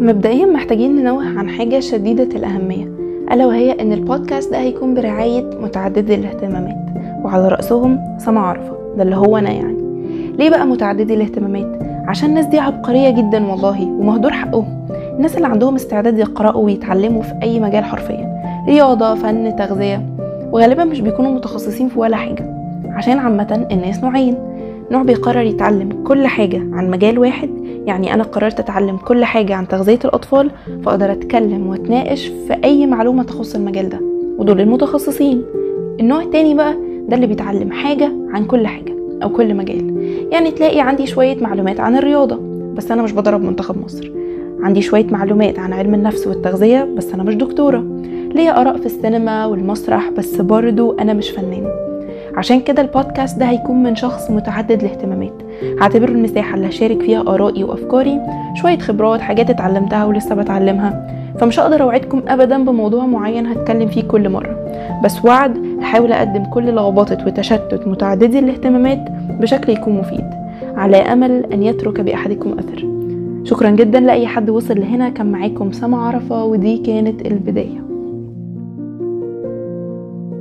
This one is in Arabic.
مبدئيا محتاجين ننوه عن حاجة شديدة الأهمية ألا وهي إن البودكاست ده هيكون برعاية متعددي الاهتمامات وعلى رأسهم سما عرفة ده اللي هو أنا يعني. ليه بقى متعددي الاهتمامات؟ عشان الناس دي عبقرية جدا والله ومهدور حقهم. الناس اللي عندهم استعداد يقرأوا ويتعلموا في أي مجال حرفيا. رياضة فن تغذية وغالبا مش بيكونوا متخصصين في ولا حاجة عشان عامة الناس نوعين. نوع بيقرر يتعلم كل حاجة عن مجال واحد. يعني أنا قررت أتعلم كل حاجة عن تغذية الأطفال فأقدر أتكلم وأتناقش في أي معلومة تخص المجال ده. ودول المتخصصين. النوع التاني بقى ده اللي بيتعلم حاجة عن كل حاجة أو كل مجال. يعني تلاقي عندي شوية معلومات عن الرياضة بس أنا مش بدرب منتخب مصر. عندي شوية معلومات عن علم النفس والتغذية بس أنا مش دكتورة. ليا آراء في السينما والمسرح بس برضو أنا مش فنان عشان كده البودكاست ده هيكون من شخص متعدد الاهتمامات. هعتبره المساحة اللي هشارك فيها آرائي وأفكاري شوية خبرات حاجات اتعلمتها ولسه بتعلمها. فمش هقدر أوعدكم أبدا بموضوع معين هتكلم فيه كل مرة. بس وعد هحاول أقدم كل لخبطة وتشتت متعددي الاهتمامات بشكل يكون مفيد على أمل أن يترك بأحدكم أثر. شكرا جدا لأي حد وصل لهنا. كان معاكم سما عرفة ودي كانت البداية.